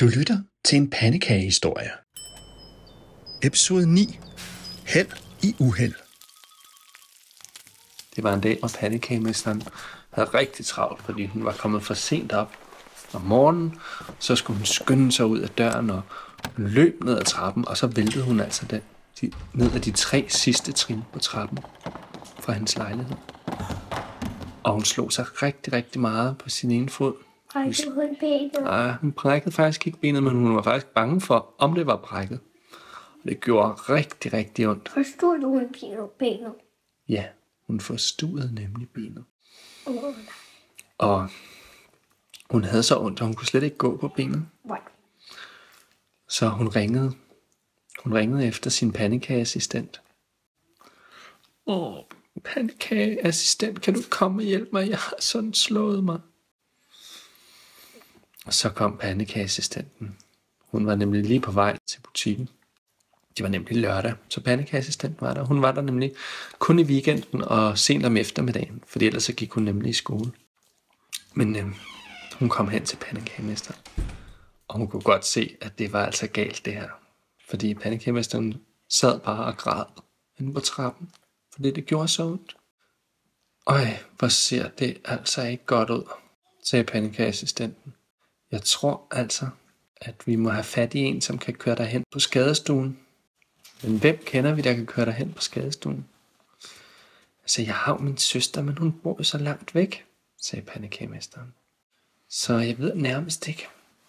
Du lytter til en pandekagehistorie. Episode 9. Held i uheld. Det var en dag, hvor pandekagemesteren havde rigtig travlt, fordi hun var kommet for sent op om morgenen. Så skulle hun skynde sig ud af døren og løb ned ad trappen, og så væltede hun altså den, de, ned ad de tre sidste trin på trappen fra hendes lejlighed. Og hun slog sig rigtig, rigtig meget på sin ene fod. Brækkede hun benet? Nej, hun brækkede faktisk ikke benet, men hun var faktisk bange for, om det var brækket. Og det gjorde rigtig, rigtig ondt. Forstod du, hun benet? Ja, hun forstuede nemlig benet. Åh, nej. Og hun havde så ondt, at hun kunne slet ikke gå på benet. Nej. Så hun ringede. Hun ringede efter sin pandekageassistent. Åh, pandekageassistent, kan du komme og hjælpe mig? Jeg har sådan slået mig. Og så kom pandekageassistenten. Hun var nemlig lige på vej til butikken. Det var nemlig lørdag, så pandekageassistenten var der. Hun var der nemlig kun i weekenden og sent om eftermiddagen, for ellers så gik hun nemlig i skole. Men øh, hun kom hen til pandekagemesteren, og hun kunne godt se, at det var altså galt det her. Fordi pandekagemesteren sad bare og græd inde på trappen, fordi det gjorde så ondt. Øj, hvor ser det altså ikke godt ud, sagde pandekageassistenten. Jeg tror altså, at vi må have fat i en, som kan køre dig hen på skadestuen. Men hvem kender vi, der kan køre dig hen på skadestuen? Altså, jeg har jo min søster, men hun bor jo så langt væk, sagde pandekagemesteren. Så jeg ved nærmest ikke,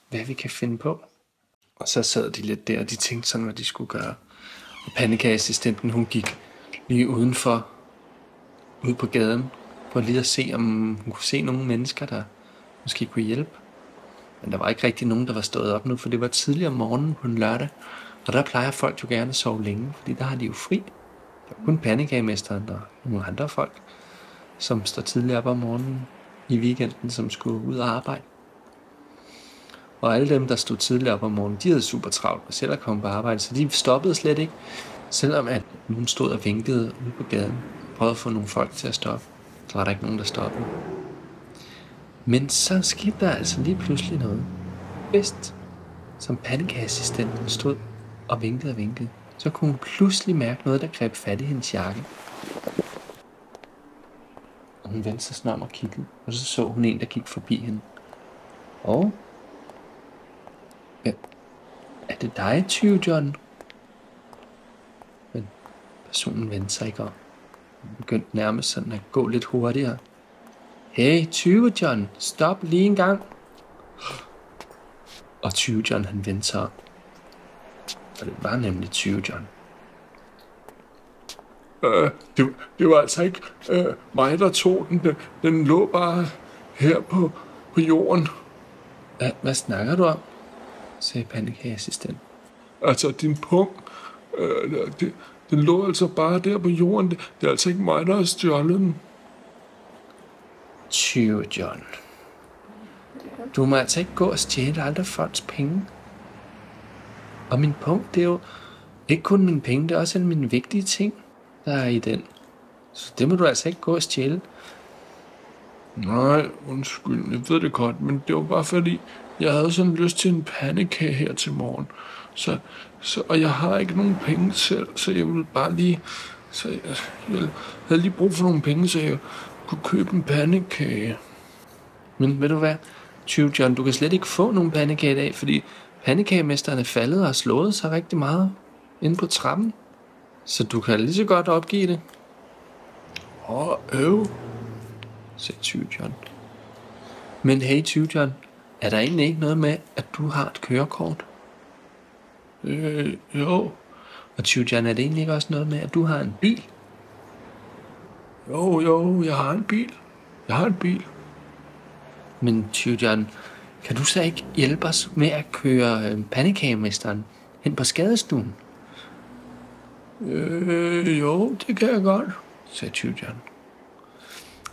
hvad vi kan finde på. Og så sad de lidt der, og de tænkte sådan, hvad de skulle gøre. Og pandekageassistenten, hun gik lige udenfor, ud på gaden, for lige at se, om hun kunne se nogle mennesker, der måske kunne hjælpe. Men der var ikke rigtig nogen, der var stået op nu, for det var tidligere om morgenen på en lørdag. Og der plejer folk jo gerne at sove længe, fordi der har de jo fri. Der er kun pandekagemesteren og nogle andre folk, som står tidligere op om morgenen i weekenden, som skulle ud og arbejde. Og alle dem, der stod tidligere op om morgenen, de havde super travlt med selv at komme på arbejde, så de stoppede slet ikke, selvom at nogen stod og vinkede ude på gaden. Prøvede at få nogle folk til at stoppe. Så var der ikke nogen, der stoppede. Men så skete der altså lige pludselig noget. Bedst, som pandekageassistenten stod og vinkede og vinkede, så kunne hun pludselig mærke noget, der greb fat i hendes jakke. Og hun vendte sig snart om og kiggede, og så så hun en, der gik forbi hende. Og? Ja, er det dig, 20 John? Men personen vendte sig ikke om. Hun begyndte nærmest sådan at gå lidt hurtigere. Hey, 20 John, stop lige en gang. Og 20 John, han vendte sig om. Og det var nemlig 20 John. Øh, det, det var altså ikke øh, mig, der tog den. den. Den lå bare her på, på jorden. Hvad, hvad snakker du om? sagde pandekageassistent. Altså, din pung, øh, det, den lå altså bare der på jorden. Det, det er altså ikke mig, der har stjålet den. 20 John. Du må altså ikke gå og stjæle andre folks penge. Og min punkt, det er jo ikke kun mine penge, det er også alle mine vigtige ting, der er i den. Så det må du altså ikke gå og stjæle. Nej, undskyld, jeg ved det godt, men det var bare fordi, jeg havde sådan lyst til en pandekage her til morgen. Så, så, og jeg har ikke nogen penge selv, så jeg ville bare lige... Så jeg, jeg havde lige brug for nogle penge, så jeg kunne købe en pandekage. Men ved du hvad, 20 John, du kan slet ikke få nogen pandekage i dag, fordi pandekagemesteren er faldet og har slået sig rigtig meget inde på trappen. Så du kan lige så godt opgive det, Åh, øv. sagde 20 John. Men hey 20 John, er der egentlig ikke noget med, at du har et kørekort? Øh, jo, Og 20 John, er det egentlig ikke også noget med, at du har en bil? Jo, jo, jeg har en bil. Jeg har en bil. Men 20 John, kan du så ikke hjælpe os med at køre øh, pandekagemesteren hen på skadestuen? Øh, jo, det kan jeg godt. sagde 20 John.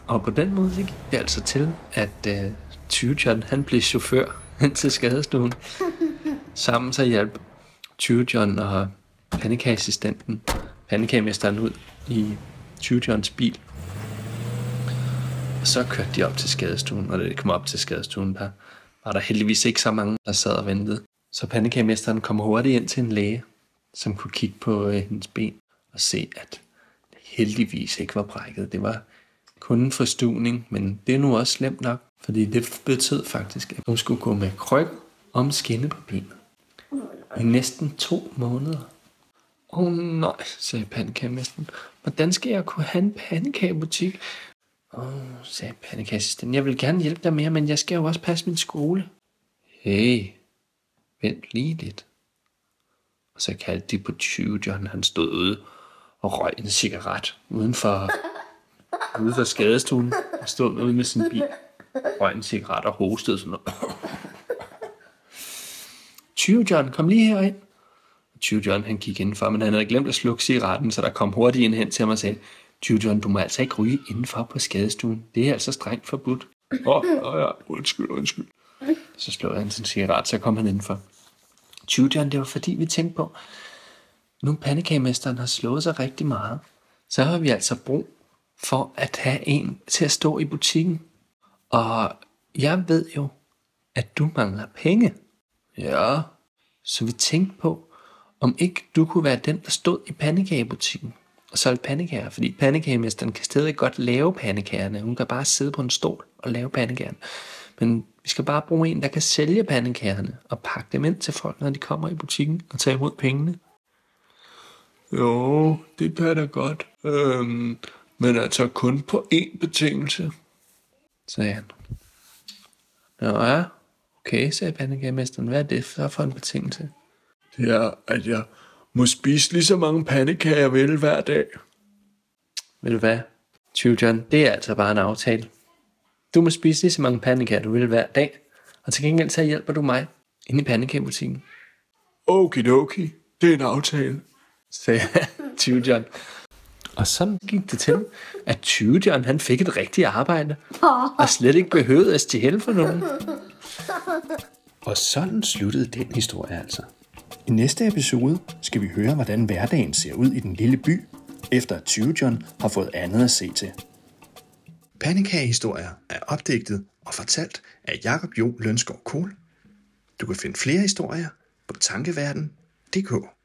Og på den måde gik det altså til, at øh, 20 John han blev chauffør hen til skadestuen. Sammen så hjalp 20 John og pandekageassistenten, pandekagemesteren ud i 20 Johns bil. Så kørte de op til skadestuen, og da de kom op til skadestuen, der var der heldigvis ikke så mange, der sad og ventede. Så pandekagemesteren kom hurtigt ind til en læge, som kunne kigge på øh, hendes ben og se, at det heldigvis ikke var brækket. Det var kun en forstuvning, men det er nu også slemt nok, fordi det betød faktisk, at hun skulle gå med kryg om skinne på benet. I næsten to måneder. Åh oh, nej, sagde pandekagemesteren. Hvordan skal jeg kunne have en pandekagebutik? Åh, oh, sagde pandekassisten, Jeg vil gerne hjælpe dig mere, men jeg skal jo også passe min skole. Hey, vent lige lidt. Og så kaldte de på 20 John. Han stod ude og røg en cigaret uden for, ude for skadestuen. Han stod ude med sin bil, røg en cigaret og hostede sådan noget. 20 John, kom lige herind. 20 John, han gik indenfor, men han havde glemt at slukke cigaretten, så der kom hurtigt en hen til ham og sagde, 20 John, du må altså ikke ryge indenfor på skadestuen. Det er altså strengt forbudt. Åh, oh, oh, ja, undskyld, undskyld. Så slog han sin cigaret, så kom han indenfor. 20 John, det var fordi, vi tænkte på, nu pandekagemesteren har slået sig rigtig meget, så har vi altså brug for at have en til at stå i butikken. Og jeg ved jo, at du mangler penge. Ja. Så vi tænkte på, om ikke du kunne være den, der stod i pandekagebutikken og solgte pandekager, fordi pandekagemesteren kan stadig godt lave pandekagerne. Hun kan bare sidde på en stol og lave pandekagerne. Men vi skal bare bruge en, der kan sælge pandekagerne og pakke dem ind til folk, når de kommer i butikken og tage imod pengene. Jo, det kan da godt. Øhm, men altså kun på én betingelse. sagde han. Nå ja, okay, sagde pandekagemesteren. Hvad er det for en betingelse? Det er, at jeg må spise lige så mange pandekager, jeg vil hver dag. Ved du hvad? 20 John, det er altså bare en aftale. Du må spise lige så mange pandekager, du vil hver dag. Og til gengæld så hjælper du mig ind i pandekagebutikken, Okidoki, det er en aftale. sagde 20 John. Og sådan gik det til, at 20 John han fik et rigtigt arbejde, og slet ikke behøvede at stjæle for nogen. Og sådan sluttede den historie altså. I næste episode skal vi høre, hvordan hverdagen ser ud i den lille by, efter at 20 John har fået andet at se til. Pandekagehistorier er opdigtet og fortalt af Jakob Jo Lønskov Kohl. Du kan finde flere historier på tankeverden.dk.